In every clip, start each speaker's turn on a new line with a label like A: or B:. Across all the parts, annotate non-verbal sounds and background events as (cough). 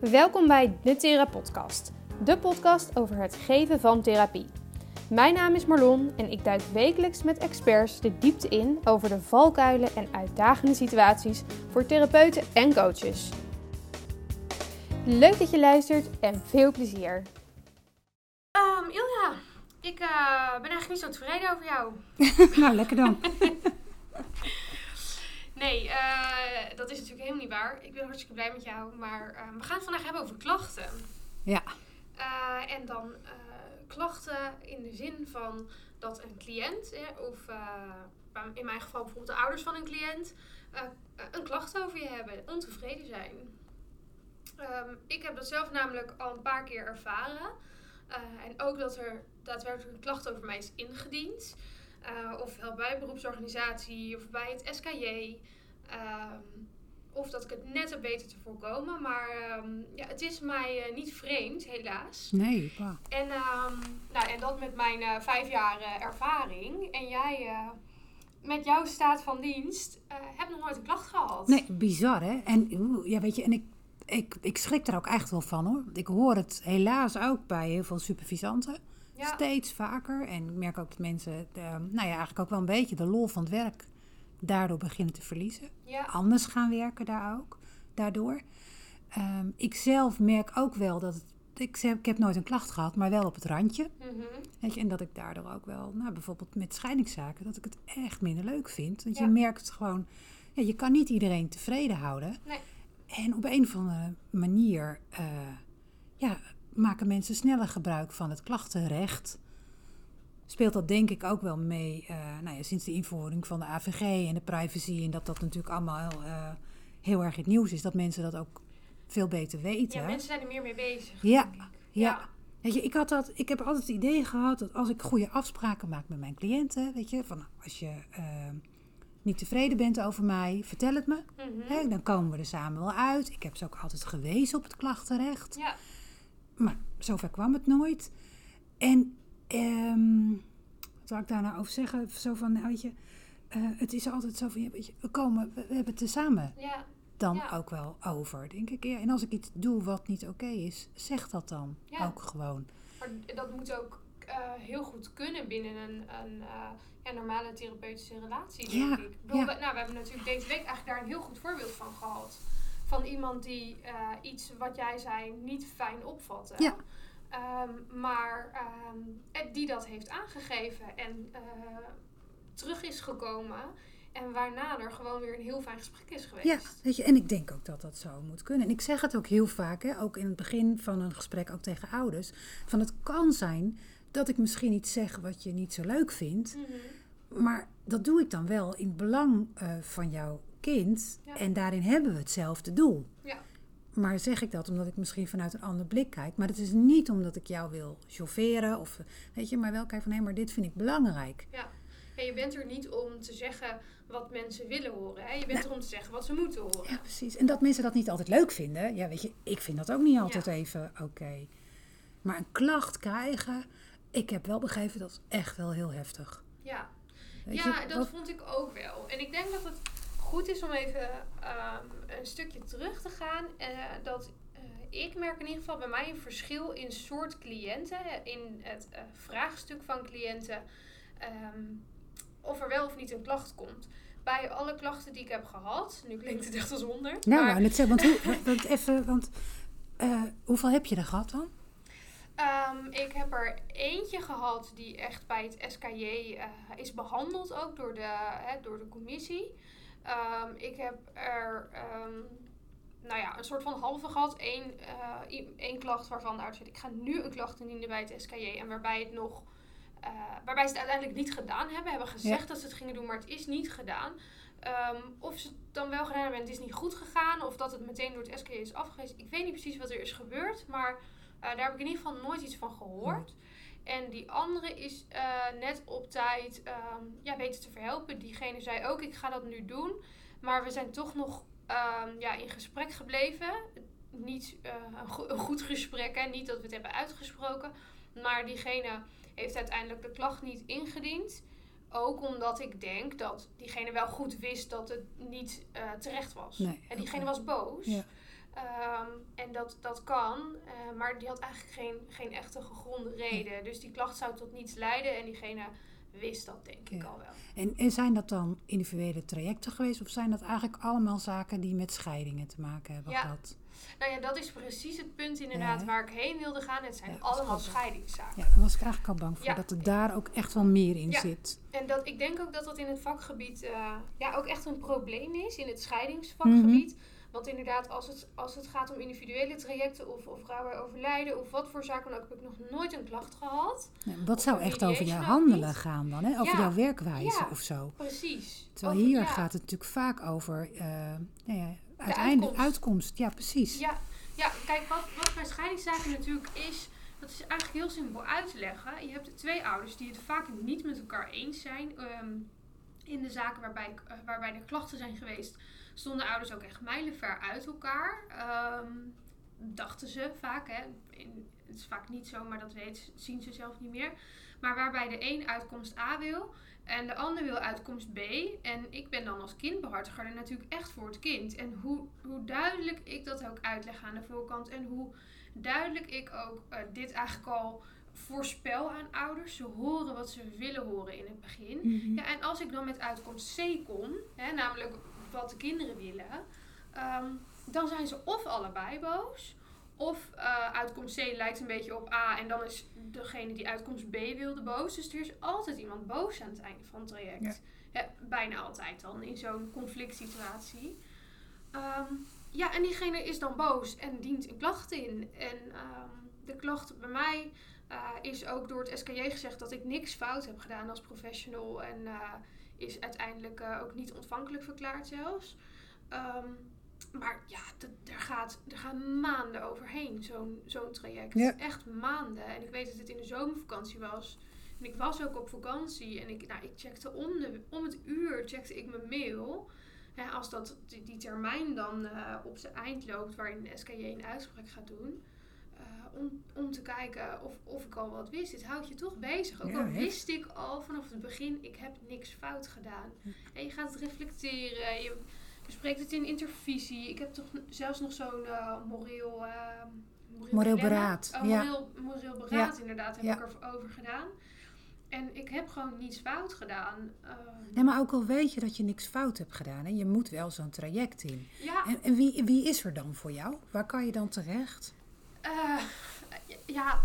A: Welkom bij de Therapodcast, de podcast over het geven van therapie. Mijn naam is Marlon en ik duik wekelijks met experts de diepte in over de valkuilen en uitdagende situaties voor therapeuten en coaches. Leuk dat je luistert en veel plezier.
B: Um, Ilja, ik uh, ben eigenlijk niet zo tevreden over jou. (laughs)
C: nou, lekker dan. (laughs)
B: nee, uh, dat is natuurlijk helemaal niet waar. Ik ben hartstikke blij met jou. Maar uh, we gaan het vandaag hebben over klachten.
C: Ja.
B: Uh, en dan klachten in de zin van dat een cliënt, of in mijn geval bijvoorbeeld de ouders van een cliënt, een klacht over je hebben, ontevreden zijn. Um, ik heb dat zelf namelijk al een paar keer ervaren. en ook dat er daadwerkelijk een klacht over mij is ingediend. Uh, ofwel bij een beroepsorganisatie of bij het SKJ. Um, of dat ik het net heb weten te voorkomen. Maar um, ja, het is mij uh, niet vreemd, helaas.
C: Nee, wow.
B: En, um, nou, en dat met mijn uh, vijf jaar ervaring. En jij met jouw staat van dienst hebt nog nooit een klacht gehad.
C: Nee, bizar hè. En ja, weet je, en ik, ik, ik schrik er ook echt wel van hoor. Ik hoor het helaas ook bij heel veel supervisanten. Ja. Steeds vaker. En ik merk ook dat mensen, de, nou ja, eigenlijk ook wel een beetje de lol van het werk daardoor beginnen te verliezen.
B: Ja.
C: Anders gaan werken daar ook, daardoor. Um, ik zelf merk ook wel dat het, ik, ik heb nooit een klacht gehad, maar wel op het randje.
B: Mm -hmm.
C: Weet je, en dat ik daardoor ook wel, nou bijvoorbeeld met scheidingszaken, dat ik het echt minder leuk vind. Want
B: Ja.
C: je merkt gewoon, ja, je kan niet iedereen tevreden houden.
B: Nee.
C: En op een of andere manier, uh, ja, maken mensen sneller gebruik van het klachtenrecht. Speelt dat denk ik ook wel mee uh, nou ja, sinds de invoering van de AVG en de privacy. En dat dat natuurlijk allemaal uh, heel erg het nieuws is. Dat mensen dat ook veel beter weten.
B: Ja, mensen zijn er meer mee bezig.
C: Ja, ja. Weet je, ik, had dat, ik heb altijd het idee gehad dat als ik goede afspraken maak met mijn cliënten, weet je, van als je uh, niet tevreden bent over mij, vertel het me.
B: Mm -hmm.
C: Hè, dan komen we er samen wel uit. Ik heb ze ook altijd gewezen op het klachtenrecht.
B: Ja.
C: Zover kwam het nooit. En um, wat zou ik daar nou over zeggen? Zo van, nou, weet je, uh, het is altijd zo van, weet je, we komen, we, we hebben het er samen
B: Ja.
C: dan
B: Ja.
C: ook wel over, denk ik. Ja, en als ik iets doe wat niet oké is, zeg dat dan ook gewoon.
B: Maar dat moet ook uh, heel goed kunnen binnen een, een uh, ja, normale therapeutische relatie, denk ik. ik bedoel,
C: ja.
B: we, nou, we hebben natuurlijk deze week eigenlijk daar een heel goed voorbeeld van gehad. Van iemand die uh, iets wat jij zei niet fijn opvatte.
C: Ja.
B: Um, maar um, die dat heeft aangegeven en uh, terug is gekomen. En waarna er gewoon weer een heel fijn gesprek is geweest.
C: Ja, weet je, en ik denk ook dat dat zo moet kunnen. En ik zeg het ook heel vaak, hè, ook in het begin van een gesprek, ook tegen ouders. Van het kan zijn dat ik misschien iets zeg wat je niet zo leuk vindt.
B: Mm -hmm.
C: Maar dat doe ik dan wel in belang uh, van jouw kind.
B: Ja.
C: En daarin hebben we hetzelfde doel.
B: Ja.
C: Maar zeg ik dat omdat ik misschien vanuit een ander blik kijk. Maar het is niet omdat ik jou wil chaufferen. Of weet je, maar wel kijken van hé, maar dit vind ik belangrijk.
B: Ja. ja, je bent er niet om te zeggen wat mensen willen horen. Hè? Je bent nou, er om te zeggen wat ze moeten horen.
C: Ja, precies. En dat mensen dat niet altijd leuk vinden. Ja, weet je, ik vind dat ook niet altijd
B: Ja.
C: even oké. Maar een klacht krijgen, ik heb wel begrepen dat is echt wel heel heftig.
B: Ja,
C: Weet
B: ja
C: je,
B: dat vond ik ook wel. En ik denk dat het goed is om even ehm, een stukje terug te gaan. Eh, dat eh, ik merk in ieder geval bij mij een verschil in soort cliënten. In het eh, vraagstuk van cliënten. ehm, of er wel of niet een klacht komt. Bij alle klachten die ik heb gehad, nu klinkt het echt als honderd.
C: Nou,
B: maar,
C: net zeggen, want, hoe, (laughs) want even, want hoeveel heb je er gehad dan?
B: Ehm, ik heb er eentje gehad die echt bij het SKJ uh, is behandeld, ook door de, hè, door de commissie. Um, ik heb er um, nou ja, een soort van halve gehad. Eén, uh, één klacht waarvan de arts zei, ik ga nu een klacht indienen bij het SKJ. En waarbij het nog, uh, waarbij ze het uiteindelijk niet gedaan hebben. Hebben gezegd
C: Ja.
B: dat ze het gingen doen, maar het is niet gedaan. of ze het dan wel gedaan hebben en het is niet goed gegaan. Of dat het meteen door het SKJ is afgewezen. Ik weet niet precies wat er is gebeurd, maar... Uh, daar heb ik in ieder geval nooit iets van gehoord. En die andere is uh, net op tijd um, ja, weten te verhelpen. Diegene zei ook, ik ga dat nu doen. Maar we zijn toch nog um, ja, in gesprek gebleven. Niet uh, een, go een, goed gesprek, hè? niet dat we het hebben uitgesproken. Maar diegene heeft uiteindelijk de klacht niet ingediend. Ook omdat ik denk dat diegene wel goed wist dat het niet uh, terecht was.
C: Nee,
B: en diegene
C: okay.
B: was boos.
C: Ja.
B: Ehm, en dat, dat kan, eh, maar die had eigenlijk geen, geen echte gegronde reden. Dus die klacht zou tot niets leiden en diegene wist dat denk ik
C: Ja.
B: al wel.
C: En, en zijn dat dan individuele trajecten geweest? Of zijn dat eigenlijk allemaal zaken die met scheidingen te maken hebben
B: Ja.
C: gehad?
B: Nou ja, dat is precies het punt inderdaad
C: Ja.
B: waar ik heen wilde gaan. Het zijn
C: Ja,
B: allemaal scheidingszaken.
C: Ja, daar was ik eigenlijk al bang voor.
B: Ja.
C: Dat er daar ook echt wel meer in
B: Ja.
C: zit.
B: En dat, ik denk ook dat dat in het vakgebied eh, ja, ook echt een probleem is, in het scheidingsvakgebied.
C: Mhm.
B: Want inderdaad, als het, als het gaat om individuele trajecten of, of rouw bij overlijden of wat voor zaken dan ook, heb ik nog nooit een klacht gehad.
C: Ja, dat zou echt over
B: ook
C: handelen
B: niet.
C: gaan dan, hè? over
B: Ja.
C: jouw werkwijze
B: Ja.
C: of zo.
B: Precies.
C: Terwijl
B: Over-
C: hier
B: ja.
C: gaat het natuurlijk vaak over eh, nou ja, uiteindelijk
B: uitkomst.
C: uitkomst. Ja, precies.
B: Ja, ja kijk, wat, wat bij scheidingszaken natuurlijk is, dat is eigenlijk heel simpel uit te leggen. Je hebt twee ouders die het vaak niet met elkaar eens zijn. Ehm, in de zaken waarbij, eh, waarbij er klachten zijn geweest, stonden ouders ook echt mijlenver uit elkaar. Ehm, dachten ze vaak, hè. Het is vaak niet zo, maar dat weet, zien ze zelf niet meer. Maar waarbij de een uitkomst A wil en de ander wil uitkomst B. En ik ben dan als kindbehartiger er natuurlijk echt voor het kind. En hoe, hoe duidelijk ik dat ook uitleg aan de voorkant. En hoe duidelijk ik ook eh, dit eigenlijk al voorspel aan ouders. Ze horen wat ze willen horen in het begin.
C: Mhm.
B: Ja, en als ik dan met uitkomst C kom, hè, namelijk wat de kinderen willen, ehm, dan zijn ze of allebei boos, of eh, uitkomst C lijkt een beetje op A en dan is degene die uitkomst B wilde boos. Dus er is altijd iemand boos aan het einde van het traject.
C: Ja.
B: Ja, bijna altijd dan in zo'n conflict situatie. Ehm, ja, en diegene is dan boos en dient een klacht in. En ehm, de klacht bij mij eh, is ook door het SKJ gezegd dat ik niks fout heb gedaan als professional. En eh, is uiteindelijk eh, ook niet ontvankelijk verklaard zelfs. Ehm, maar ja, er, gaat, er gaan maanden overheen, zo'n zo'n traject.
C: Ja.
B: Echt maanden. En ik weet dat het in de zomervakantie was. En ik was ook op vakantie en ik, nou, ik checkte om, de, om het uur checkte ik mijn mail. Als dat, die, die termijn dan op zijn eind loopt waarin de SKJ een uitspraak gaat doen. Om, om te kijken of, of ik al wat wist. Dit houdt je toch bezig. Ook
C: Ja,
B: al wist ik al vanaf het begin, ik heb niks fout gedaan. En je gaat het reflecteren. Je bespreekt het in intervisie. Ik heb toch zelfs nog zo'n eh, moreel... eh,
C: Moreel
B: dilemma.
C: beraad,
B: Oh,
C: ja.
B: moreel, moreel beraad inderdaad heb ik erover gedaan. En ik heb gewoon niets fout gedaan. Ehm,
C: Nee, maar ook al weet je dat je niks fout hebt gedaan, hè, je moet wel zo'n traject in.
B: ja,
C: En, en wie, wie is er dan voor jou? Waar kan je dan terecht?
B: Eh, ja,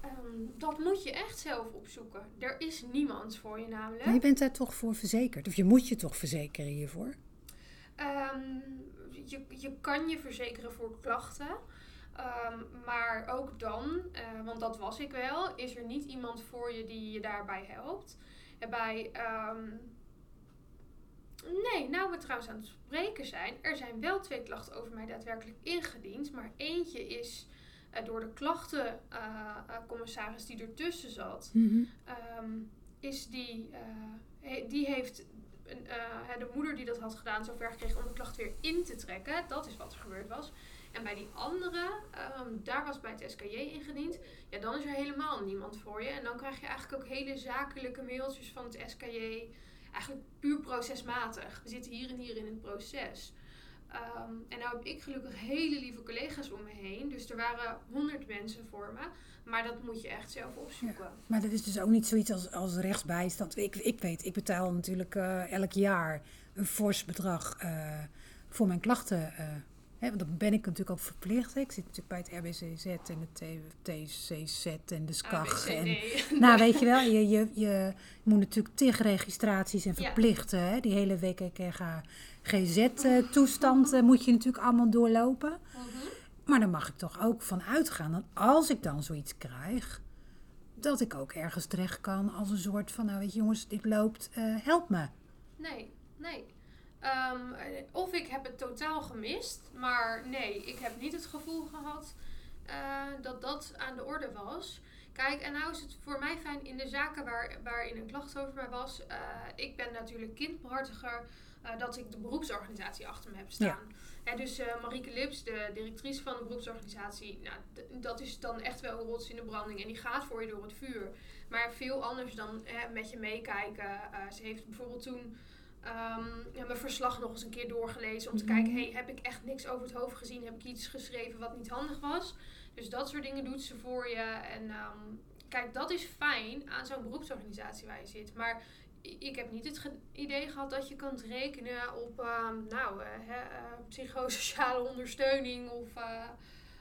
B: ehm, dat moet je echt zelf opzoeken. Er is niemand voor je namelijk.
C: Maar je bent daar toch voor verzekerd? Of je moet je toch verzekeren hiervoor?
B: Ehm, je, je kan je verzekeren voor klachten. Ehm, maar ook dan, eh, want dat was ik wel, is er niet iemand voor je die je daarbij helpt. En bij, nee, nou we trouwens aan het spreken zijn, er zijn wel twee klachten over mij daadwerkelijk ingediend. Maar eentje is eh, door de klachtencommissaris die ertussen zat, Ehm, is die, eh, he- die heeft eh, de moeder die dat had gedaan zover gekregen om de klacht weer in te trekken. Dat is wat er gebeurd was. En bij die andere, ehm, daar was bij het SKJ ingediend. Ja, dan is er helemaal niemand voor je. En dan krijg je eigenlijk ook hele zakelijke mailtjes van het SKJ. Eigenlijk puur procesmatig. We zitten hier en hier in het proces. Ehm, en nou heb ik gelukkig hele lieve collega's om me heen. Dus er waren honderd mensen voor me. Maar dat moet je echt zelf opzoeken.
C: Maar dat is dus ook niet zoiets als, als rechtsbijstand. Ik, ik weet, ik betaal natuurlijk eh, elk jaar een fors bedrag eh, voor mijn klachten. eh, want dan ben ik natuurlijk ook verplicht. hè. Ik zit natuurlijk bij het RBCZ en het T- TCZ en de SCAG. En,
B: ABCD. (laughs)
C: nou, weet je wel, je, je, je moet natuurlijk tegen registraties en
B: Ja.
C: verplichten. Hè? Die hele WKKG GZ-toestand moet je natuurlijk allemaal doorlopen.
B: Mhm.
C: Maar dan mag ik toch ook van uitgaan dat als ik dan zoiets krijg, dat ik ook ergens terecht kan als een soort van, nou weet je jongens, dit loopt, eh, help me.
B: Nee, nee. Ehm, eh, of ik heb het totaal gemist, maar nee, ik heb niet het gevoel gehad eh, dat dat aan de orde was. Kijk, en nou is het voor mij fijn in de zaken waar, waarin een klacht over mij was. eh, ik ben natuurlijk kindbehartiger, eh, dat ik de beroepsorganisatie achter me heb staan. Hè, dus Marieke Lips, de directrice van de beroepsorganisatie, nou, dat is dan echt wel een rots in de branding en die gaat voor je door het vuur. Maar veel anders dan hè, met je meekijken. Ze heeft bijvoorbeeld toen Ehm, mijn verslag nog eens een keer doorgelezen om te
C: Mhm.
B: kijken, hey, heb ik echt niks over het hoofd gezien? Heb ik iets geschreven wat niet handig was? Dus dat soort dingen doet ze voor je. En ehm, kijk, dat is fijn aan zo'n beroepsorganisatie waar je zit. Maar ik heb niet het ge- idee gehad dat je kunt rekenen op ehm, nou, eh, eh, psychosociale ondersteuning of... eh,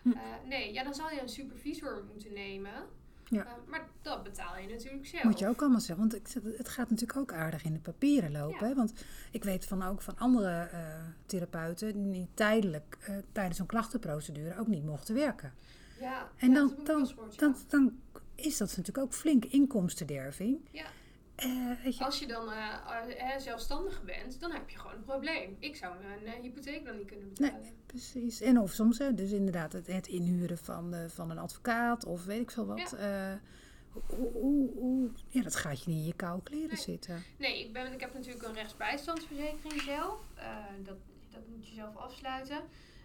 C: Hm.
B: nee, ja, dan zal je een supervisor moeten nemen.
C: Ja.
B: Eh, maar dat betaal je natuurlijk zelf.
C: Moet je ook allemaal zeggen. Want het gaat natuurlijk ook aardig in de papieren lopen.
B: Ja.
C: Hè? Want ik weet van, ook van andere eh, therapeuten die tijdelijk eh, tijdens zo'n klachtenprocedure ook niet mochten werken.
B: Ja,
C: En
B: ja,
C: dan, dan, dan, dan is dat natuurlijk ook flink inkomstenderving.
B: Ja.
C: Eh, je,
B: Als je dan eh, zelfstandig bent, dan heb je gewoon een probleem. Ik zou mijn hypotheek dan niet kunnen betalen.
C: Precies. En of soms, hè, dus inderdaad, het, het inhuren van, van een advocaat of weet ik veel wat. Eh, hoe, hoe, hoe- ja, dat gaat je niet in je koude kleren
B: Nee.
C: zitten.
B: Nee, ik, ben, ik heb natuurlijk een rechtsbijstandsverzekering zelf. Dat, dat moet je zelf afsluiten.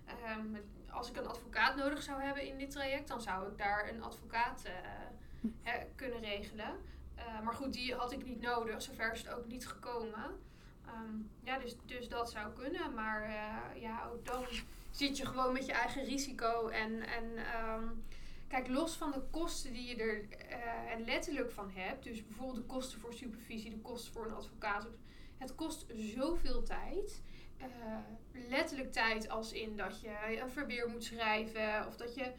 B: Ehm, als ik een advocaat nodig zou hebben in dit traject, dan zou ik daar een advocaat hè, kunnen regelen. Eh, maar goed, die had ik niet nodig. Zover is het ook niet gekomen. Ehm, ja, dus, dus dat zou kunnen. Maar eh, ja, ook dan zit je gewoon met je eigen risico. En, en ehm, kijk, los van de kosten die je er eh, letterlijk van hebt. Dus bijvoorbeeld de kosten voor supervisie, de kosten voor een advocaat. Het kost zoveel tijd. Letterlijk tijd als in dat je een verweer moet schrijven. Of dat je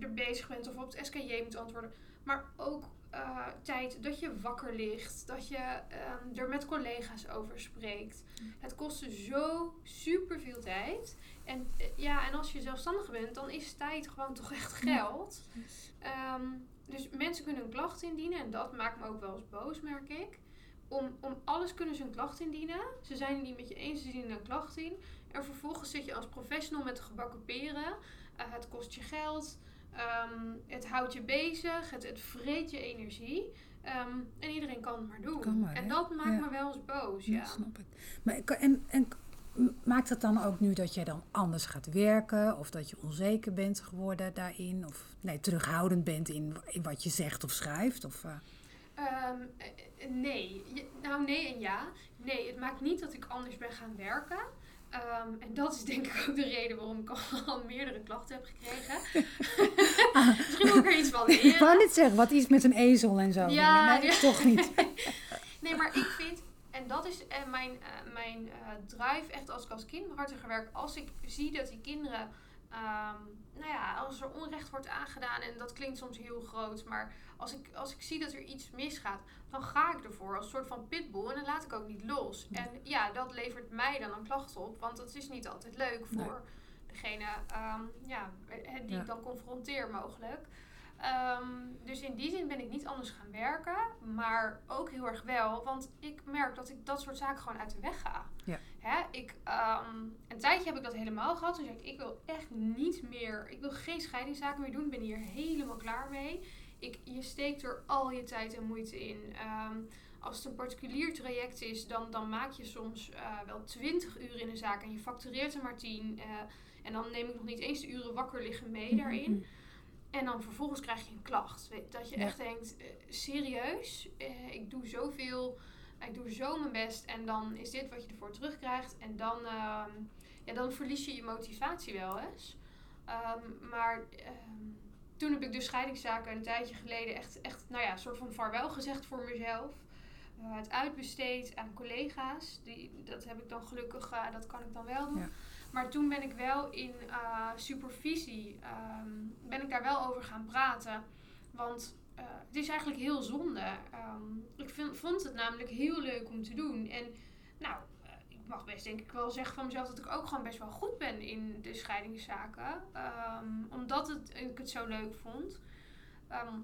B: er bezig bent of op het SKJ moet antwoorden. Maar ook eh, tijd dat je wakker ligt. Dat je ehm, er met collega's over spreekt. Het kostte zo super veel tijd. En, eh, ja, en als je zelfstandig bent, dan is tijd gewoon toch echt geld. Ehm, dus mensen kunnen een klacht indienen. En dat maakt me ook wel eens boos, merk ik. Om, om alles kunnen ze een klacht indienen. Ze zijn het niet met je eens, ze dienen een klacht in. En vervolgens zit je als professional met de gebakken peren. Eh, het kost je geld. Ehm, het houdt je bezig. Het, het vreet je energie. Ehm, en iedereen kan het maar doen.
C: Kan maar,
B: en
C: hè?
B: dat maakt
C: Ja.
B: me wel eens boos.
C: Ja,
B: Ja.
C: snap ik. Maar, en, en maakt het dan ook nu dat jij dan anders gaat werken? Of dat je onzeker bent geworden daarin? Of nee, terughoudend bent in, in wat je zegt of schrijft? Of, eh,
B: Ehm, eh, nee. Nou, nee en ja. Nee, het maakt niet dat ik anders ben gaan werken. Ehm, en dat is denk ik ook de reden waarom ik al, meerdere klachten heb gekregen. (laughs) Misschien moet ik er iets van
C: ik
B: leren.
C: wou net zeggen, wat iets met een ezel en zo.
B: Ja,
C: nee, nee,
B: ja.
C: toch niet. (laughs)
B: Nee, maar ik vind, en dat is eh, mijn, eh, mijn eh, drive echt als ik als kinderhartiger werk. Als ik zie dat die kinderen, ehm, nou ja, als er onrecht wordt aangedaan, en dat klinkt soms heel groot, maar als ik, als ik zie dat er iets misgaat, dan ga ik ervoor als een soort van pitbull en dan laat ik ook niet los. En ja, dat levert mij dan een klacht op, want dat is niet altijd leuk voor degene ehm, ja, eh, die
C: Ja.
B: ik dan confronteer mogelijk. Ehm, dus in die zin ben ik niet anders gaan werken, maar ook heel erg wel, want ik merk dat ik dat soort zaken gewoon uit de weg ga.
C: Ja.
B: Hè, ik, ehm, een tijdje heb ik dat helemaal gehad. Toen zei ik, ik wil echt niet meer, ik wil geen scheidingszaken meer doen. Ik ben hier helemaal klaar mee. Ik, je steekt er al je tijd en moeite in. Ehm, als het een particulier traject is, dan, dan maak je soms eh, wel 20 uur in een zaak en je factureert er maar 10. eh, en dan neem ik nog niet eens de uren wakker liggen mee daarin. (laughs) En dan vervolgens krijg je een klacht. Dat je echt denkt, eh, serieus, ik doe zoveel, ik doe zo mijn best en dan is dit wat je ervoor terugkrijgt. En dan, ehm, ja, dan verlies je je motivatie wel eens. Ehm, maar ehm, toen heb ik dus scheidingszaken een tijdje geleden echt, echt nou ja, een soort van vaarwel gezegd voor mezelf. Eh, het uitbesteed aan collega's. Die, dat heb ik dan gelukkig, eh, dat kan ik dan wel doen.
C: Ja.
B: Maar toen ben ik wel in eh, supervisie, ben ik daar wel over gaan praten. Want eh, het is eigenlijk heel zonde. Ehm, ik vind, vond het namelijk heel leuk om te doen. En nou, eh, ik mag best denk ik wel zeggen van mezelf dat ik ook gewoon best wel goed ben in de scheidingszaken. Ehm, omdat het, ik het zo leuk vond. Ehm,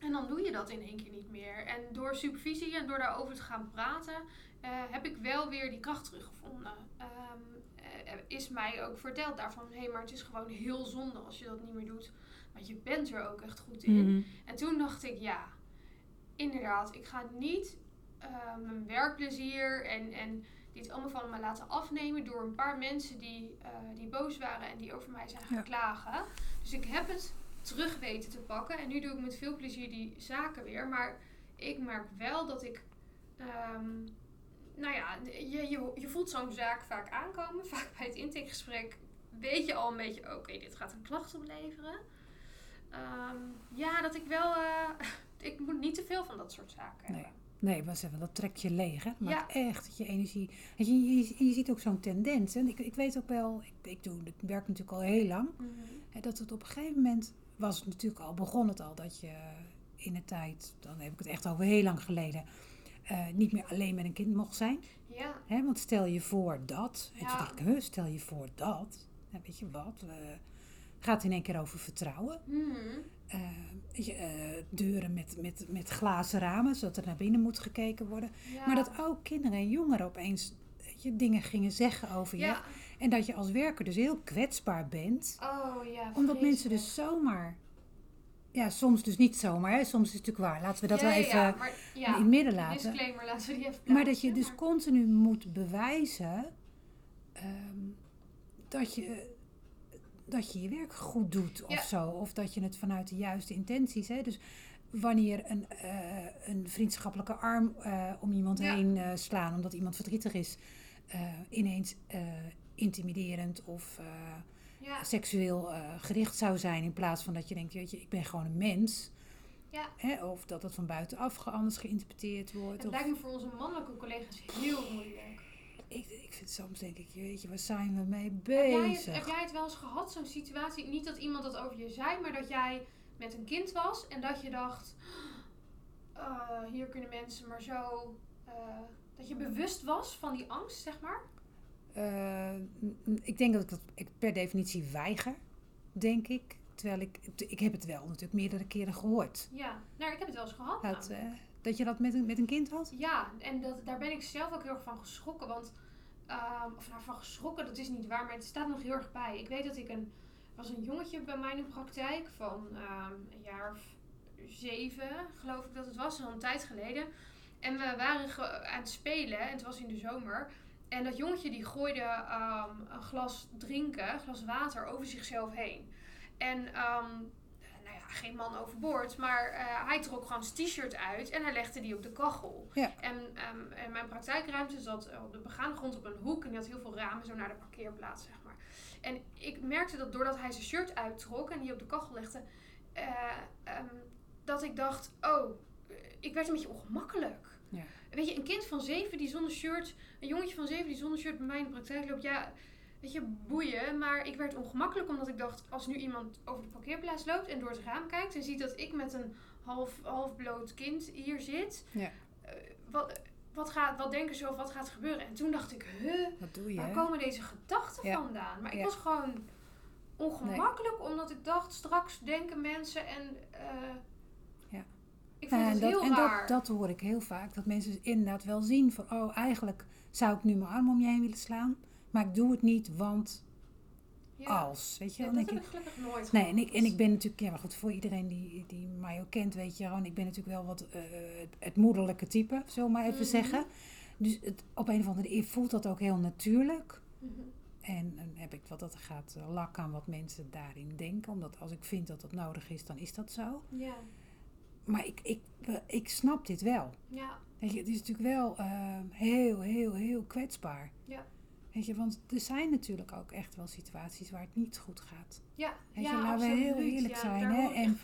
B: en dan doe je dat in één keer niet meer. En door supervisie en door daarover te gaan praten, eh, heb ik wel weer die kracht teruggevonden. Is mij ook verteld daarvan, hé, maar het is gewoon heel zonde als je dat niet meer doet. Want je bent er ook echt goed in.
C: Mhm.
B: En toen dacht ik, ja, inderdaad, ik ga niet eh, mijn werkplezier en, en dit allemaal van me laten afnemen door een paar mensen die, eh, die boos waren en die over mij zijn gaan
C: Ja.
B: klagen. Dus ik heb het terug weten te pakken en nu doe ik met veel plezier die zaken weer. Maar ik merk wel dat ik, ehm, nou ja, je, je, je voelt zo'n zaak vaak aankomen. (laughs) Vaak bij het intakegesprek weet je al een beetje, oké, dit gaat een klacht opleveren. Ehm, ja, dat ik wel, eh, (laughs) ik moet niet te veel van dat soort zaken
C: Nee.
B: hebben.
C: Nee, maar even, dat trekt je leeg. Hè? Dat
B: Ja.
C: echt dat je energie. Weet je, je, je ziet ook zo'n tendens. En ik, ik weet ook wel, ik, ik, doe, ik werk natuurlijk al heel lang.
B: Mhm.
C: Hè, dat het op een gegeven moment was het natuurlijk al, begon het al dat je in de tijd, dan heb ik het echt over heel lang geleden, eh, niet meer alleen met een kind mocht zijn.
B: Ja,
C: Hè? Want stel je voor dat. En
B: Ja.
C: toen dacht ik, huh, stel je voor dat. Nou, weet je wat? Gaat in één keer over vertrouwen.
B: Mhm.
C: Eh, je, eh, deuren met, met, met glazen ramen, zodat er naar binnen moet gekeken worden.
B: ja.
C: Maar dat ook kinderen en jongeren opeens je, dingen gingen zeggen over je. En dat je als werker dus heel kwetsbaar bent.
B: oh ja.
C: Omdat mensen dus zomaar... Ja, soms dus niet zomaar. Hè? Soms is het natuurlijk waar. Laten we dat wel even
B: maar,
C: in het midden laten.
B: Disclaimer, laten we die even
C: Maar dat je dus
B: maar-
C: continu moet bewijzen ehm, dat, je, dat je je werk goed doet of
B: Ja.
C: zo. Of dat je het vanuit de juiste intenties. Hè? Dus wanneer een, eh, een vriendschappelijke arm eh, om iemand
B: Ja.
C: heen eh, slaan omdat iemand verdrietig is, ineens intimiderend of
B: Ja,
C: seksueel gericht zou zijn. In plaats van dat je denkt, weet je, ik ben gewoon een mens.
B: ja.
C: Hè? Of dat het van buitenaf anders geïnterpreteerd wordt.
B: Het
C: of-
B: lijkt me voor onze mannelijke collega's heel moeilijk.
C: Ik, ik vind soms denk ik, weet je, waar zijn we mee
B: Heb jij, het,
C: bezig?
B: heb jij het wel eens gehad, zo'n situatie? Niet dat iemand dat over je zei, maar dat jij met een kind was en dat je dacht: "Ah, hier kunnen mensen maar zo. eh, dat je bewust was van die angst, zeg maar.
C: Eh, ik denk dat ik dat ik per definitie weiger, denk ik. Terwijl ik, ik heb het wel natuurlijk meerdere keren gehoord.
B: Ja, nou, ik heb het wel eens gehad.
C: Dat, dat je dat met een, met een kind had?
B: Ja, en dat, daar ben ik zelf ook heel erg van geschrokken. Want, ehm, of nou van geschrokken, dat is niet waar, maar het staat nog heel erg bij. Ik weet dat ik een, was een jongetje bij mij in de praktijk van ehm, een jaar of zeven, geloof ik dat het was, al een tijd geleden. En we waren aan het spelen, en het was in de zomer. En dat jongetje die gooide ehm, een glas drinken, een glas water, over zichzelf heen. En geen man overboord, maar eh, hij trok gewoon zijn t-shirt uit en hij legde die op de kachel.
C: Ja.
B: En, ehm, en mijn praktijkruimte zat eh, op de begaande grond op een hoek en die had heel veel ramen zo naar de parkeerplaats, zeg maar. En ik merkte dat doordat hij zijn shirt uittrok en die op de kachel legde, eh, ehm, dat ik dacht, oh, ik werd een beetje ongemakkelijk.
C: Ja.
B: Weet je, een kind van zeven die zonder shirt, een jongetje van zeven die zonder shirt bij mij in de praktijk loopt, ja, weet je, boeien. Maar ik werd ongemakkelijk omdat ik dacht, als nu iemand over de parkeerplaats loopt en door het raam kijkt en ziet dat ik met een half, half bloot kind hier zit,
C: Ja.
B: eh, wat, wat, gaat, wat denken ze of wat gaat gebeuren? En toen dacht ik, huh,
C: Wat doe je?
B: waar
C: hè?
B: komen deze gedachten
C: Ja.
B: vandaan? Maar ik
C: Ja.
B: was gewoon ongemakkelijk omdat ik dacht, straks denken mensen en... eh,
C: Ja.
B: Ik vond
C: Nou,
B: het heel
C: dat, en
B: raar.
C: dat, dat hoor ik heel vaak. Dat mensen inderdaad wel zien van, oh, eigenlijk zou ik nu mijn arm om je heen willen slaan. Maar ik doe het niet, want
B: ja.
C: als. Weet je,
B: Ja, dat
C: denk
B: heb
C: ik,
B: ik gelukkig nooit
C: Nee, en ik, en ik ben natuurlijk, ja, maar goed, voor iedereen die, die mij ook kent, weet je gewoon, ik ben natuurlijk wel wat eh, het, moederlijke type, we maar even
B: Mhm.
C: zeggen. Dus het, op een of andere manier voelt dat ook heel natuurlijk.
B: Mhm.
C: En dan heb ik wat dat gaat eh, lak aan wat mensen daarin denken. Omdat als ik vind dat dat nodig is, dan is dat zo.
B: Ja,
C: Maar ik, ik, eh, ik snap dit wel.
B: ja,
C: Weet je, het is natuurlijk wel heel, heel, heel kwetsbaar.
B: Ja.
C: Weet je, want er zijn natuurlijk ook echt wel situaties waar het niet goed gaat.
B: ja.
C: Weet je,
B: ja,
C: laten we heel eerlijk
B: Ja,
C: zijn, hè. En-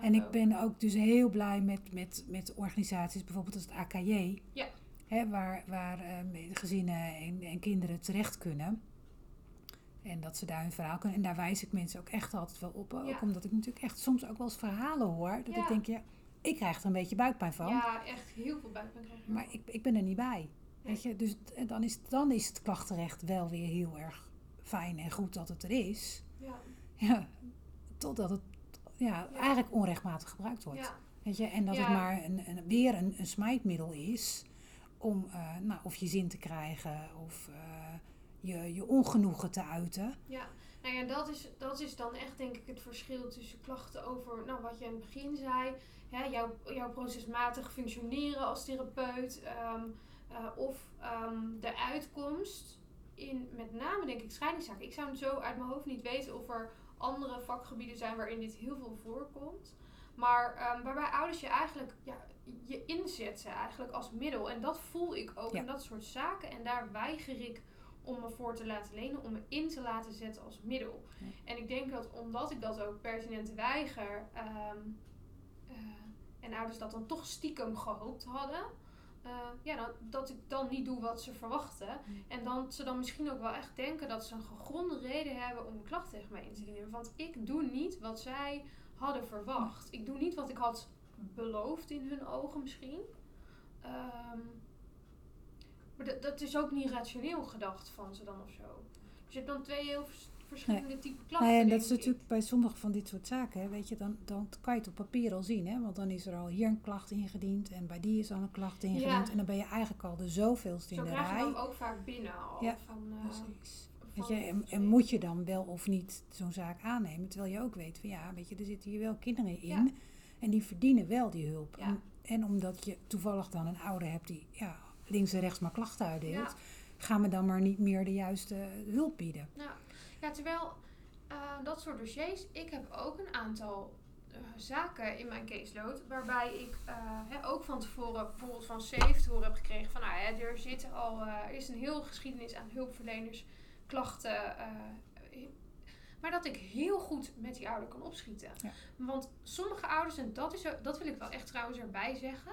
C: En ik ben ook dus heel blij met, met, met organisaties, bijvoorbeeld als het AKJ.
B: Ja.
C: Hè, waar waar eh, gezinnen en, en kinderen terecht kunnen. En dat ze daar hun verhaal kunnen. En daar wijs ik mensen ook echt altijd wel op. Ook
B: Ja.
C: omdat ik natuurlijk echt soms ook wel eens verhalen hoor. Dat
B: Ja.
C: ik denk, ja, ik krijg er een beetje buikpijn van.
B: Ja, echt heel veel buikpijn krijgen.
C: Maar ik, ik ben er niet bij. Weet je? Dus dan is, dan is het klachtenrecht wel weer heel erg fijn en goed dat het er is.
B: Ja,
C: Ja, totdat het ja,
B: Ja.
C: eigenlijk onrechtmatig gebruikt wordt.
B: ja,
C: Weet je? En dat het maar een, een, weer een, een smijtmiddel is om eh, nou, of je zin te krijgen of eh, je, je ongenoegen te uiten.
B: ja. Nou ja, dat is, dat is dan echt denk ik het verschil tussen klachten over, nou wat je in het begin zei, hè, jouw, jouw procesmatig functioneren als therapeut, ehm, eh, of ehm, de uitkomst in met name denk ik scheidingszaken. Ik zou zo uit mijn hoofd niet weten of er andere vakgebieden zijn waarin dit heel veel voorkomt. Maar ehm, waarbij ouders je eigenlijk ja, je inzetten eigenlijk als middel. En dat voel ik ook
C: Ja.
B: in dat soort zaken. En daar weiger ik om me voor te laten lenen, om me in te laten zetten als middel.
C: Ja.
B: En ik denk dat omdat ik dat ook pertinent weiger, ehm, eh, en ouders dat dan toch stiekem gehoopt hadden, eh, ja, dat, dat ik dan niet doe wat ze verwachten. En dan ze dan misschien ook wel echt denken dat ze een gegronde reden hebben om een klacht tegen mij in te dienen. Want ik doe niet wat zij hadden verwacht. Ik doe niet wat ik had beloofd in hun ogen misschien. Ehm, maar dat, dat is ook niet rationeel gedacht van ze dan of zo. Dus je hebt dan twee heel klachten.
C: Ja, en dat is natuurlijk bij sommige van dit soort zaken, hè, weet je, dan, dan kan je het op papier al zien. Hè? Want dan is er al hier een klacht ingediend en bij die is al een klacht ingediend.
B: Ja.
C: En dan ben je eigenlijk al de zoveelste
B: Zo
C: in de
B: krijg je
C: rij.
B: dan ook vaak binnen al.
C: Ja,
B: van, eh,
C: Precies. Weet je, en, en moet je dan wel of niet zo'n zaak aannemen? Terwijl je ook weet van ja, weet je, er zitten hier wel kinderen in.
B: Ja.
C: En die verdienen wel die hulp.
B: Ja.
C: En, en omdat je toevallig dan een ouder hebt die ja, links en rechts maar klachten uitdeelt,
B: Ja.
C: gaan we dan maar niet meer de juiste hulp bieden.
B: Ja, ja terwijl eh, dat soort dossiers, ik heb ook een aantal eh, zaken in mijn caseload waarbij ik eh, hè, ook van tevoren bijvoorbeeld van SAFE te horen heb gekregen van nou, hè, er zit al er is een heel geschiedenis aan hulpverleners, klachten. maar dat ik heel goed met die ouder kan opschieten.
C: Ja.
B: Want sommige ouders, en dat, is, dat wil ik wel echt trouwens erbij zeggen.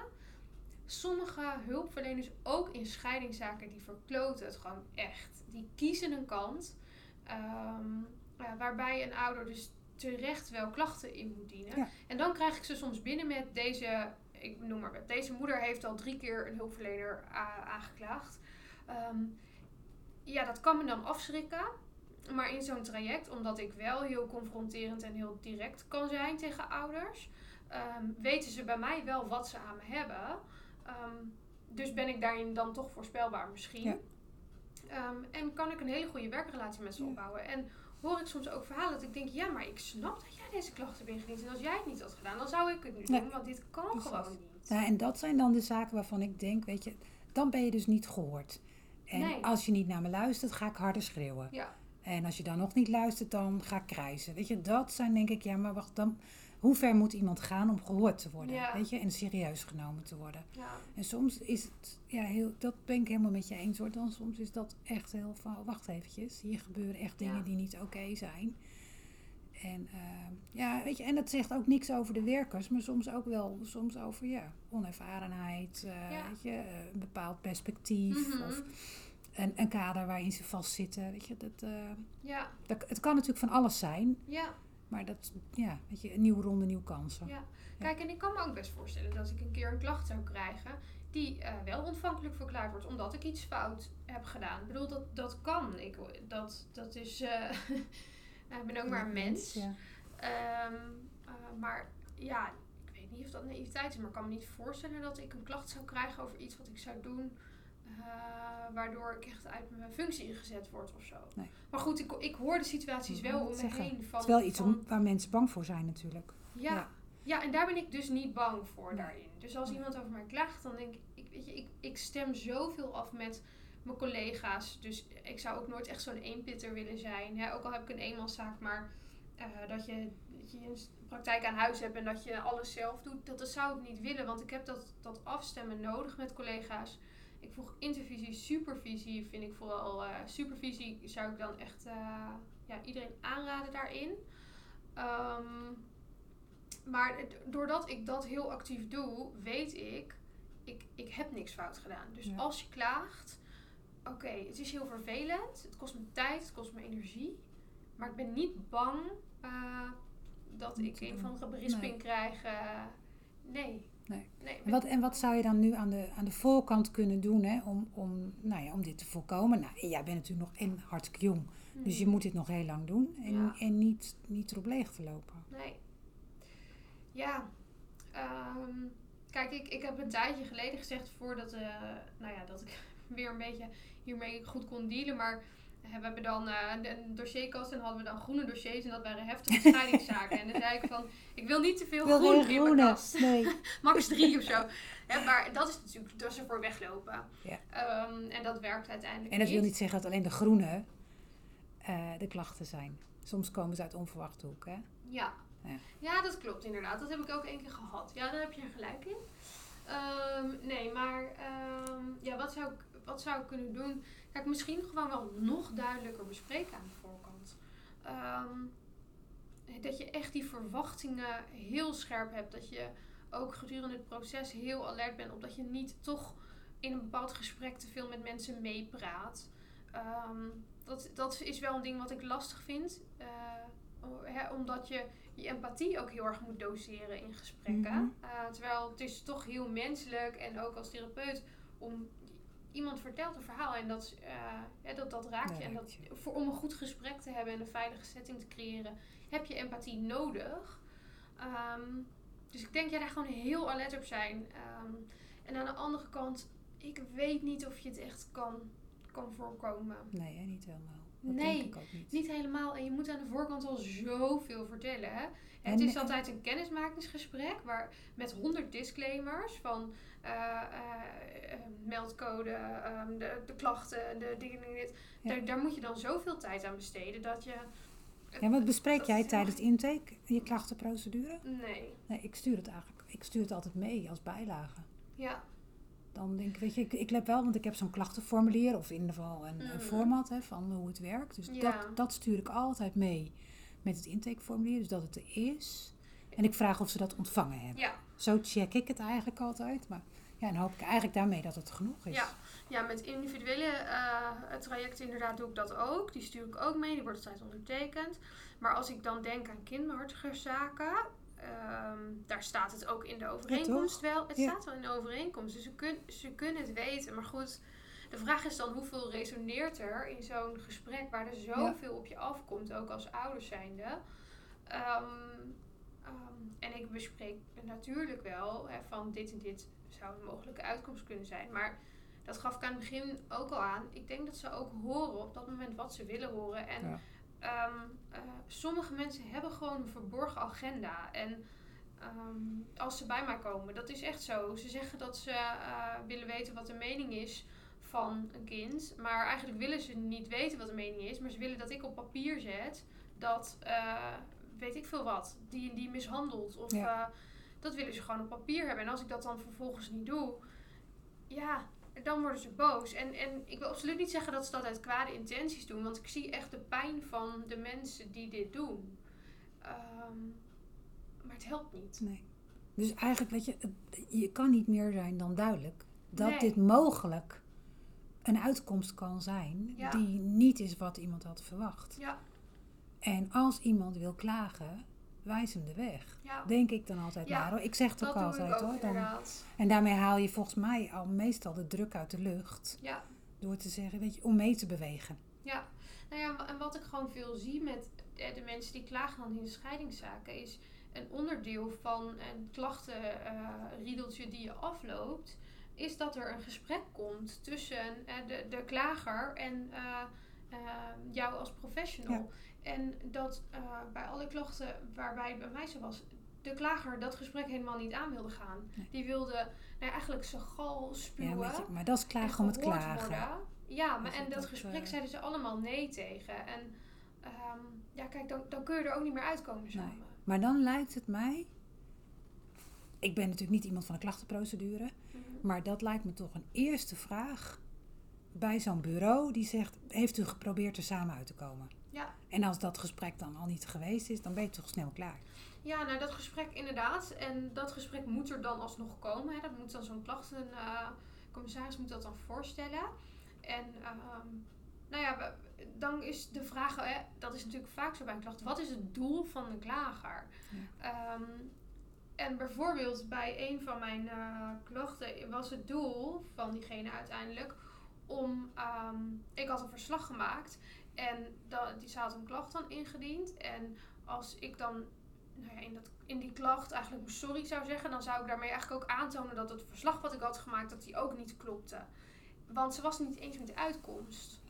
B: Sommige hulpverleners, ook in scheidingszaken, die verkloten het gewoon echt. Die kiezen een kant ehm, waarbij een ouder dus terecht wel klachten in moet dienen.
C: Ja.
B: En dan krijg ik ze soms binnen met deze, ik noem maar wat, deze moeder heeft al drie keer een hulpverlener aangeklaagd. Ehm, ja, dat kan me dan afschrikken. Maar in zo'n traject, omdat ik wel heel confronterend en heel direct kan zijn tegen ouders, ehm, weten ze bij mij wel wat ze aan me hebben. Dus ben ik daarin dan toch voorspelbaar misschien.
C: Ja.
B: Ehm, en kan ik een hele goede werkrelatie met ze
C: Ja.
B: opbouwen. En hoor ik soms ook verhalen dat ik denk, ja, maar ik snap dat jij deze klachten hebt ingediend. En als jij het niet had gedaan, dan zou ik het nu
C: Nee.
B: doen, want dit kan
C: Precies.
B: gewoon niet.
C: Nou, en dat zijn dan de zaken waarvan ik denk, weet je, dan ben je dus niet gehoord. En
B: Nee.
C: als je niet naar me luistert, ga ik harder schreeuwen.
B: Ja,
C: En als je dan nog niet luistert, dan ga ik krijzen. Weet je, dat zijn denk ik, ja, maar wacht, dan, hoe ver moet iemand gaan om gehoord te worden?
B: Ja.
C: Weet je, en serieus genomen te worden?
B: ja,
C: En soms is het, ja, heel, dat ben ik helemaal met je eens hoor. Dan soms is dat echt heel van, oh, wacht eventjes, hier gebeuren echt dingen
B: Ja.
C: die niet oké zijn. En eh, ja, weet je, en dat zegt ook niks over de werkers, maar soms ook wel, soms over ja, onervarenheid, eh, weet je, eh, een bepaald perspectief
B: Mhm.
C: of een, een kader waarin ze vastzitten. Weet je, dat,
B: ja,
C: dat, het kan natuurlijk van alles zijn,
B: ja.
C: Maar dat, ja, weet je, een nieuwe ronde, nieuwe kansen.
B: Ja. Kijk, en ik kan me ook best voorstellen dat ik een keer een klacht zou krijgen die eh, wel ontvankelijk verklaard wordt omdat ik iets fout heb gedaan. Ik bedoel, dat, dat kan. Ik, dat, dat is. eh, (laughs) ik ben ook maar een mens.
C: Ja.
B: Ehm, eh, maar ja, ik weet niet of dat naïviteit is, maar ik kan me niet voorstellen dat ik een klacht zou krijgen over iets wat ik zou doen. Eh, waardoor ik echt uit mijn functie gezet word of zo.
C: Nee.
B: Maar goed, ik, ik hoor de situaties wel om me
C: zeggen,
B: heen. Van,
C: Het is wel iets
B: van-
C: om, waar mensen bang voor zijn natuurlijk.
B: ja.
C: Ja.
B: ja. en daar ben ik dus niet bang voor
C: Nee.
B: daarin. Dus als
C: Nee.
B: iemand over mij klaagt, dan denk ik, ik, weet je, ik, ik stem zoveel af met mijn collega's. Dus ik zou ook nooit echt zo'n eenpitter willen zijn. Hè? Ook al heb ik een eenmanszaak, maar eh, dat, je, dat je een praktijk aan huis hebt en dat je alles zelf doet, dat, dat zou ik niet willen. Want ik heb dat, dat afstemmen nodig met collega's. Ik vroeg intervisie, supervisie vind ik vooral. eh, supervisie zou ik dan echt eh, ja, iedereen aanraden daarin. Ehm, maar doordat ik dat heel actief doe, weet ik, ik, ik heb niks fout gedaan. Dus
C: Ja.
B: als je klaagt, oké, het is heel vervelend. Het kost me tijd, het kost me energie. Maar ik ben niet bang eh, dat ik een van de berisping
C: Nee.
B: krijg. nee.
C: Nee.
B: nee
C: En wat, en wat zou je dan nu aan de, aan de voorkant kunnen doen hè, om, om, nou ja, om dit te voorkomen? Nou, jij bent natuurlijk nog en hartstikke jong, dus je
B: Hmm.
C: moet dit nog heel lang doen en,
B: Ja.
C: en niet, niet erop leeg te lopen.
B: Nee. Ja. ehm, kijk, ik, ik heb een tijdje geleden gezegd voordat eh, nou ja, dat ik (laughs) weer een beetje hiermee goed kon dealen. Maar we hebben dan eh, een, dossierkast en hadden we dan groene dossiers en dat waren heftige scheidingszaken. en dan zei ik van, ik wil niet te veel groen in mijn kast.
C: Nee. (laughs)
B: Max drie of zo. Hè, maar dat is natuurlijk, dat is ervoor weglopen.
C: Ja.
B: Ehm, en dat werkt uiteindelijk
C: En dat wil niet zeggen dat alleen de groene eh, de klachten zijn. Soms komen ze uit onverwachte hoek. Hè?
B: Ja,
C: Ja.
B: Ja, dat klopt inderdaad. Dat heb ik ook één keer gehad. Ja, daar heb je gelijk in. Ehm, nee, maar ehm, ja, wat, zou ik, wat zou ik kunnen doen? Kijk, misschien gewoon wel nog duidelijker bespreken aan de voorkant. Ehm, dat je echt die verwachtingen heel scherp hebt. Dat je ook gedurende het proces heel alert bent op dat je niet toch in een bepaald gesprek te veel met mensen meepraat. Ehm, dat, dat is wel een ding wat ik lastig vind. eh, omdat je je empathie ook heel erg moet doseren in gesprekken.
C: Mhm.
B: Eh, terwijl het is toch heel menselijk en ook als therapeut om iemand vertelt een verhaal en dat, eh, hè, dat, dat raakt je. En dat, voor, om een goed gesprek te hebben en een veilige setting te creëren, heb je empathie nodig. Ehm, dus ik denk jij daar gewoon heel alert op zijn. Ehm, en aan de andere kant, ik weet niet of je het echt kan, kan voorkomen.
C: Nee, hè, niet helemaal. Dat
B: Nee,
C: denk ik ook niet.
B: Niet helemaal. En je moet aan de voorkant al zoveel vertellen. Hè?
C: En-
B: Het is altijd een kennismakingsgesprek waar, met 100 disclaimers van eh, eh, eh, meldcode, ehm, de, de klachten, de dingen. Dit.
C: Ja.
B: Daar, daar moet je dan zoveel tijd aan besteden dat je.
C: Ja, wat bespreek
B: dat
C: jij tijdens intake, je klachtenprocedure?
B: Nee.
C: Nee, ik stuur het eigenlijk. Ik stuur het altijd mee als bijlage.
B: Ja.
C: Dan denk ik, weet je, ik, ik let wel, want ik heb zo'n klachtenformulier of in ieder geval een, een
B: Mm.
C: format hè, van hoe het werkt. Dus
B: Ja.
C: dat, dat stuur ik altijd mee met het intakeformulier, dus dat het er is. En ik vraag of ze dat ontvangen hebben.
B: Ja.
C: Zo check ik het eigenlijk altijd. Maar ja, dan hoop ik eigenlijk daarmee dat het genoeg is.
B: Ja. ja, met individuele eh, trajecten inderdaad doe ik dat ook. Die stuur ik ook mee, die wordt altijd ondertekend. Maar als ik dan denk aan kinderhartigerszaken, ehm daar staat het ook in de overeenkomst wel. Het
C: Ja.
B: staat wel in de overeenkomst, dus ze, kun, ze kunnen het weten. Maar goed, de vraag is dan hoeveel resoneert er in zo'n gesprek waar er zoveel op je afkomt, ook als ouders zijnde. Ehm, en ik bespreek natuurlijk wel hè, van dit en dit zou een mogelijke uitkomst kunnen zijn. Maar dat gaf ik aan het begin ook al aan. Ik denk dat ze ook horen op dat moment wat ze willen horen. En Ehm, eh, sommige mensen hebben gewoon een verborgen agenda. En ehm, als ze bij mij komen, dat is echt zo. Ze zeggen dat ze eh, willen weten wat de mening is van een kind. Maar eigenlijk willen ze niet weten wat de mening is. Maar ze willen dat ik op papier zet dat, eh, weet ik veel wat, die en die mishandelt. Of
C: Ja.
B: dat willen ze gewoon op papier hebben. En als ik dat dan vervolgens niet doe, ja, dan worden ze boos. En, en ik wil absoluut niet zeggen dat ze dat uit kwade intenties doen. Want ik zie echt de pijn van de mensen die dit doen. Ehm, maar het helpt niet.
C: Nee. Dus eigenlijk, weet je, je kan niet meer zijn dan duidelijk dat
B: Nee.
C: dit mogelijk een uitkomst kan zijn
B: Ja.
C: die niet is wat iemand had verwacht.
B: Ja,
C: En als iemand wil klagen, wijs hem de weg.
B: ja.
C: Denk ik dan altijd
B: Ja,
C: maar hoor. Ik zeg het ook altijd
B: ook
C: hoor. Dan, en daarmee haal je volgens mij al meestal de druk uit de lucht.
B: Ja,
C: Door te zeggen, weet je, om mee te bewegen.
B: ja. Nou ja, en wat ik gewoon veel zie met eh, de mensen die klagen dan in scheidingszaken... is een onderdeel van een klachtenriedeltje die je afloopt... is dat er een gesprek komt tussen eh, de, de klager en jou als professional. En dat eh, bij alle klachten waarbij het bij mij zo was... de klager dat gesprek helemaal niet aan wilde gaan.
C: Nee.
B: Die wilde nou ja, eigenlijk zijn gal
C: Ja,
B: spuwen.
C: je, maar dat is
B: en
C: klagen om het klagen.
B: worden. Ja, maar en dat,
C: dat,
B: gesprek
C: eh,
B: zeiden ze allemaal nee tegen. En ehm, ja, kijk, dan, dan kun je er ook niet meer uitkomen samen.
C: Maar dan lijkt het mij. Ik ben natuurlijk niet iemand van de klachtenprocedure.
B: Mhm.
C: Maar dat lijkt me toch een eerste vraag bij zo'n bureau die zegt: Heeft u geprobeerd er samen uit te komen? En als dat gesprek dan al niet geweest is, dan ben je toch snel klaar.
B: Ja, nou dat gesprek inderdaad. En dat gesprek moet er dan alsnog komen. Hè. Dat moet dan zo'n klachtencommissaris moet dat dan voorstellen. En ehm, nou ja, we- dan is de vraag, hè, dat is natuurlijk vaak zo bij een klacht. Wat is het doel van de klager? Ehm, en bijvoorbeeld bij een van mijn eh, klachten was het doel van diegene uiteindelijk om. ehm, ik had een verslag gemaakt en dat, die, ze had een klacht dan ingediend. En als ik dan nou ja, in, dat, in die klacht eigenlijk sorry zou zeggen, dan zou ik daarmee eigenlijk ook aantonen dat het verslag wat ik had gemaakt, dat die ook niet klopte. Want ze was niet eens met de uitkomst.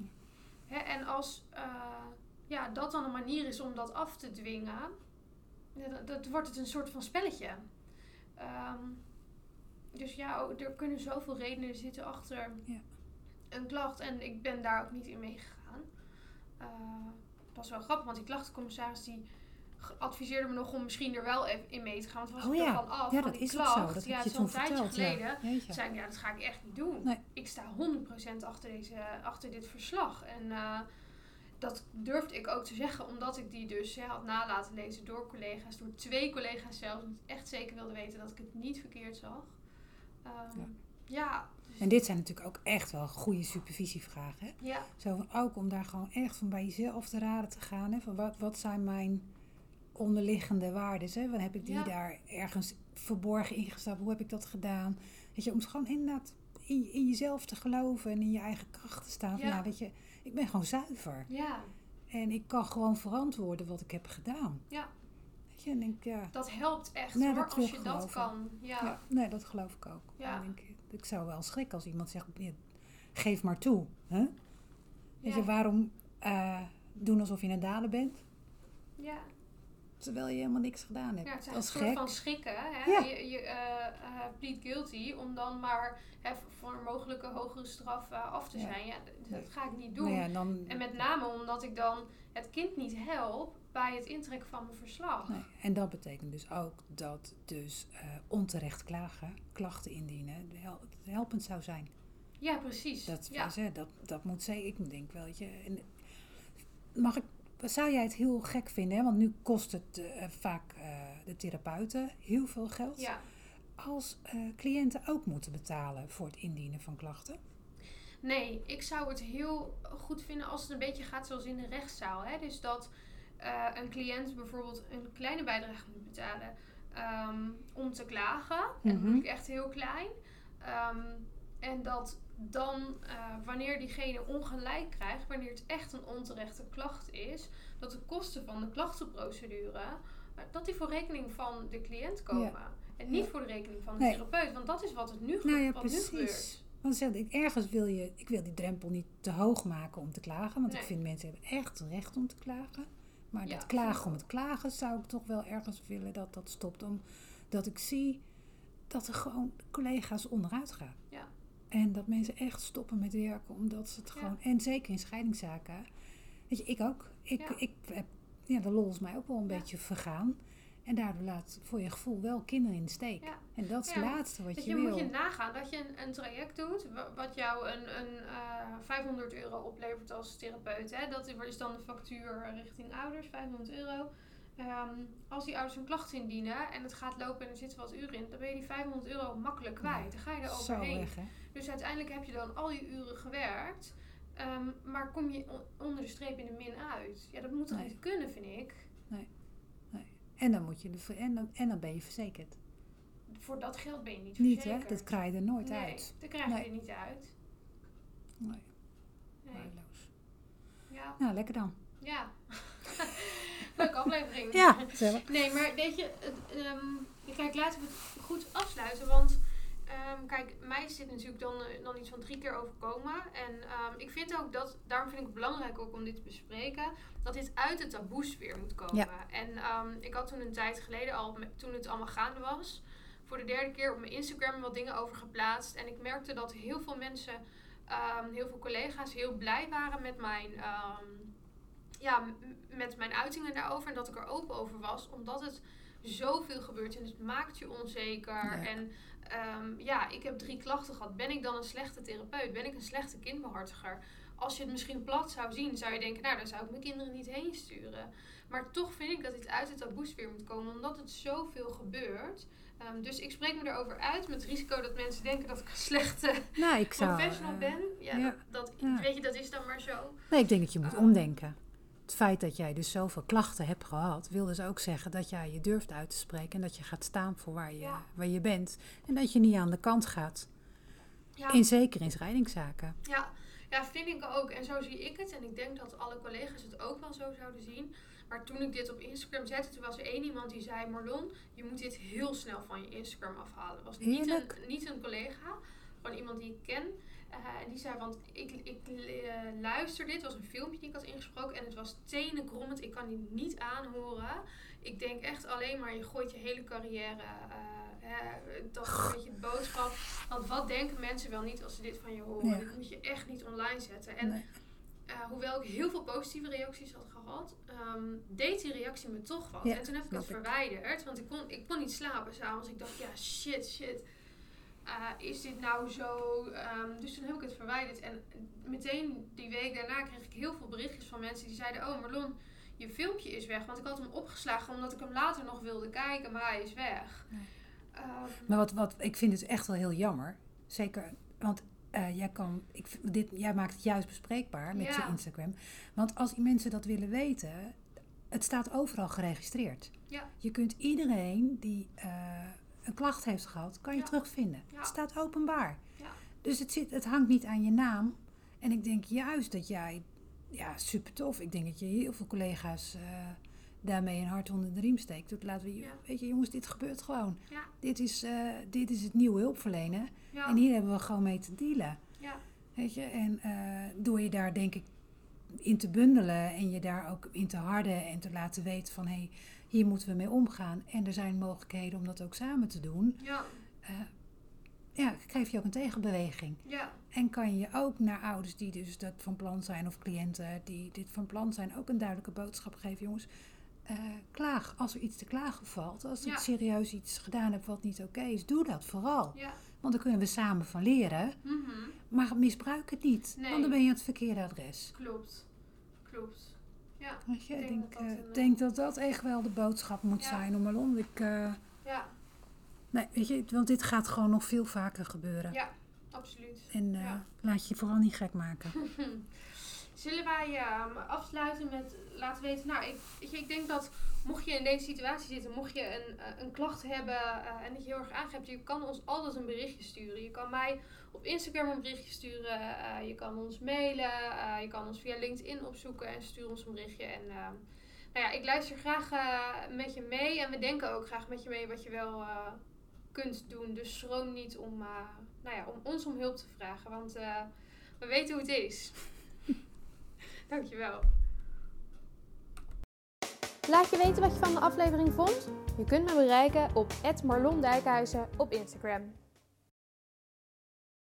B: Hè, en als eh, ja, dat dan een manier is om dat af te dwingen, ja, dat, dat wordt het een soort van spelletje. Ehm, dus ja, ook- er kunnen zoveel redenen zitten achter
C: Ja.
B: een klacht. En ik ben daar ook niet in meegegaan. Eh dat was wel grappig, want die klachtencommissaris die adviseerde me nog om misschien er wel even in mee te gaan. Want was
C: Oh
B: ik
C: ja.
B: ervan af.
C: Ja,
B: van
C: dat
B: die
C: is ook
B: klacht.
C: zo. Dat
B: ja,
C: heb je toen
B: tijdje geleden.
C: Ja.
B: Zei ik, ja, dat ga ik echt niet doen.
C: Nee.
B: Ik sta 100% achter, deze, achter dit verslag. En eh, dat durfde ik ook te zeggen, omdat ik die dus hè, had nalaten lezen door collega's, door twee collega's zelfs, die echt zeker wilde weten dat ik het niet verkeerd zag. Ehm,
C: Ja. En dit zijn natuurlijk ook echt wel goede supervisievragen. Hè?
B: ja,
C: Zo ook om daar gewoon echt van bij jezelf te raden te gaan. Hè? Van wat, wat zijn mijn onderliggende waarden? Hè? Wat heb ik die
B: Ja.
C: daar ergens verborgen ingestapt? Hoe heb ik dat gedaan? Weet je, om gewoon inderdaad in, in jezelf te geloven en in je eigen kracht te staan. Van,
B: Ja.
C: ja, weet je, ik ben gewoon zuiver.
B: ja,
C: En ik kan gewoon verantwoorden wat ik heb gedaan.
B: ja,
C: Weet je, en ik, ja,
B: dat helpt echt hoor, als je dat kan. Ja,
C: ja. nee, dat geloof ik ook.
B: Ja.
C: En Ik, ik zou wel schrikken als iemand zegt, geef maar toe. Hè? Weet je, waarom eh, doen alsof je een dader bent?
B: ja.
C: Terwijl je helemaal niks gedaan hebt.
B: Ja, het is een soort
C: gek.
B: van schrikken. Hè?
C: Ja.
B: Je, je eh, eh, plead guilty om dan maar hè, voor een mogelijke hogere straf af te zijn. Ja, dat
C: Nee.
B: ga ik niet doen.
C: Nou dan,
B: En met name omdat ik dan het kind niet help bij het intrekken van mijn verslag.
C: nee. En dat betekent dus ook dat dus eh, onterecht klagen, klachten indienen, hel- helpend zou zijn.
B: Ja, precies.
C: Dat,
B: ja.
C: was, hè, dat, dat moet zeker, ik denk wel, je. En, mag ik, zou jij het heel gek vinden, hè? want nu kost het eh, vaak eh, de therapeuten heel veel geld.
B: ja.
C: Als cliënten ook moeten betalen voor het indienen van klachten.
B: Nee, ik zou het heel goed vinden als het een beetje gaat zoals in de rechtszaal. Hè? Dus dat eh, een cliënt bijvoorbeeld een kleine bijdrage moet betalen ehm, om te klagen. En dat bedoel ik echt heel klein. Ehm, en dat dan, eh, wanneer diegene ongelijk krijgt, wanneer het echt een onterechte klacht is, dat de kosten van de klachtenprocedure, eh, dat die voor rekening van de cliënt komen. En niet
C: Ja.
B: voor de rekening van de
C: Nee.
B: therapeut. Want dat is wat, het nu,
C: Nou ja,
B: wat nu gebeurt.
C: Want ik, ergens wil je, ik wil die drempel niet te hoog maken om te klagen. Want ik vind mensen hebben echt recht om te klagen. Maar
B: Ja,
C: dat klagen om het klagen zou ik toch wel ergens willen dat dat stopt. Omdat ik zie dat er gewoon collega's onderuit gaan.
B: Ja.
C: En dat mensen echt stoppen met werken omdat ze het
B: Ja.
C: gewoon... En zeker in scheidingszaken. Weet je, ik ook. Ik, ik heb, ja, de lol is mij ook wel een beetje vergaan. En daardoor laat voor je gevoel wel kinderen in de steek.
B: Ja.
C: En dat is
B: Ja,
C: het laatste wat je,
B: je,
C: wil.
B: moet je nagaan dat je een, een traject doet wa- wat jou een, een eh, 500 euro oplevert als therapeut. Hè? Dat is dan de factuur richting ouders, 500 euro. Ehm, als die ouders een klacht indienen en het gaat lopen en er zitten wat uren in, dan ben je die 500 euro makkelijk kwijt. Dan ga je er overheen.
C: weg?
B: Dus uiteindelijk heb je dan al je uren gewerkt, ehm, maar kom je on- onder de streep in de min uit. Ja, dat moet toch
C: Nee.
B: niet kunnen, vind ik.
C: En dan, moet je de, en, dan, en dan ben je verzekerd.
B: Voor dat geld ben je niet
C: Niet, hè?
B: verzekerd.
C: Dat krijg je er nooit
B: nee,
C: uit.
B: dat krijg
C: Nee.
B: je er niet uit.
C: Nee,
B: Nee. Ja.
C: Nou, lekker dan.
B: Ja. (laughs) Leuke aflevering.
C: Ja, gezellig.
B: Nee, maar weet je, het, ehm, kijk, laten we het goed afsluiten. Want ehm, kijk, mij is dit natuurlijk dan, eh, dan iets van drie keer overkomen. En ehm, ik vind ook dat, daarom vind ik het belangrijk ook om dit te bespreken, dat dit uit de taboesfeer moet komen.
C: Ja.
B: En ehm, ik had toen een tijd geleden al, toen het allemaal gaande was, voor de derde keer op mijn Instagram wat dingen over geplaatst. En ik merkte dat heel veel mensen, heel veel collega's heel blij waren met mijn... ja, met mijn uitingen daarover en dat ik er open over was, omdat het zoveel gebeurt en het maakt je onzeker.
C: Ja.
B: En ehm, ja, ik heb drie klachten gehad. Ben ik dan een slechte therapeut? Ben ik een slechte kindbehartiger? Als je het misschien plat zou zien, zou je denken, nou, daar zou ik mijn kinderen niet heen sturen. Maar toch vind ik dat dit uit het taboesfeer moet komen, omdat het zoveel gebeurt. Ehm, dus ik spreek me erover uit met het risico dat mensen denken dat ik een slechte
C: Nou, ik zou...
B: professional
C: eh,
B: ben. Ja,
C: ja.
B: Dat, dat,
C: Ja.
B: weet je, dat is dan maar zo.
C: Nee, ik denk dat je moet
B: Ah.
C: omdenken. Het feit dat jij dus zoveel klachten hebt gehad, wil dus ook zeggen dat jij je durft uit te spreken en dat je gaat staan voor waar je,
B: Ja.
C: waar je bent. En dat je niet aan de kant gaat.
B: Ja.
C: In, zeker in scheidingszaken.
B: Ja, ja, vind ik ook. En zo zie ik het. En ik denk dat alle collega's het ook wel zo zouden zien. Maar toen ik dit op Instagram zette, toen was er één iemand die zei... Marlon, je moet dit heel snel van je Instagram afhalen. Het was niet
C: Heerlijk.
B: een, niet een collega, gewoon iemand die ik ken. En die zei, want ik, ik eh, luister dit. Het was een filmpje die ik had ingesproken. En het was tenenkrommend. Ik kan die niet aanhoren. Ik denk echt alleen maar, je gooit je hele carrière... hè, dat is een beetje de boodschap. Want wat denken mensen wel niet als ze dit van je horen? Dit moet je echt niet online zetten. En
C: Nee.
B: eh, hoewel ik heel veel positieve reacties had gehad, ehm, deed die reactie me toch wat.
C: Ja,
B: en toen heb ik het verwijderd, want ik kon, ik kon niet slapen s'avonds. Ik dacht, ja, shit, shit. Eh, is dit nou zo? Ehm, dus toen heb ik het verwijderd. En meteen die week daarna kreeg ik heel veel berichtjes van mensen die zeiden: Oh, Marlon, je filmpje is weg. Want ik had hem opgeslagen omdat ik hem later nog wilde kijken, maar hij is weg.
C: Nee.
B: Ehm,
C: Maar wat, wat, ik vind het echt wel heel jammer. Zeker, want eh, jij, kan, ik, dit, jij maakt het juist bespreekbaar met
B: Ja.
C: je Instagram. Want als mensen dat willen weten, het staat overal geregistreerd.
B: Ja.
C: Je kunt iedereen die eh, een klacht heeft gehad, kan je
B: Ja.
C: terugvinden.
B: Ja.
C: Het staat openbaar.
B: Ja.
C: Dus het, zit, het hangt niet aan je naam. En ik denk juist dat jij, ja, super tof. Ik denk dat je heel veel collega's eh, daarmee een hart onder de riem steekt. Dat laten we, weet je jongens, dit gebeurt gewoon. Dit is, eh, dit is het nieuwe hulpverlenen. En hier hebben we gewoon mee te dealen.
B: ja,
C: Weet je, en eh, door je daar denk ik in te bundelen en je daar ook in te harden en te laten weten van hé, hey, hier moeten we mee omgaan. En er zijn mogelijkheden om dat ook samen te doen.
B: ja,
C: Eh, ja, geef je ook een tegenbeweging.
B: ja,
C: En kan je ook naar ouders die dus dat van plan zijn of cliënten die dit van plan zijn ook een duidelijke boodschap geven. Jongens, eh, klaag als er iets te klagen valt. Als ik
B: Ja.
C: serieus iets gedaan heb wat niet oké is, doe dat vooral.
B: ja.
C: Want dan kunnen we samen van leren.
B: mhm.
C: Maar misbruik het niet,
B: Nee.
C: want dan ben je aan het verkeerde adres.
B: Klopt. Klopt. Ja,
C: Weet je,
B: Ik
C: ik
B: denk
C: denk,
B: dat dat
C: eh, denk dat dat echt wel de boodschap moet
B: Ja.
C: zijn om Marlon. Ik, eh,
B: ja,
C: nee, weet je, want dit gaat gewoon nog veel vaker gebeuren.
B: ja, absoluut.
C: En eh,
B: Ja.
C: laat je vooral niet gek maken. (laughs)
B: Zullen wij ehm, afsluiten met laten weten, nou, ik, weet je, ik denk dat mocht je in deze situatie zitten, mocht je een, een klacht hebben en dat je heel erg aangeeft, je kan ons altijd een berichtje sturen. Je kan mij op Instagram een berichtje sturen, eh, je kan ons mailen, eh, je kan ons via LinkedIn opzoeken en stuur ons een berichtje. En ehm, nou ja, ik luister graag eh, met je mee en we denken ook graag met je mee wat je wel eh, kunt doen. Dus schroom niet om, eh, nou ja, om ons om hulp te vragen, want eh, we weten hoe het is. (laughs) Dankjewel.
A: Laat je weten wat je van de aflevering vond. Je kunt me bereiken op @marlondijkhuizen op Instagram.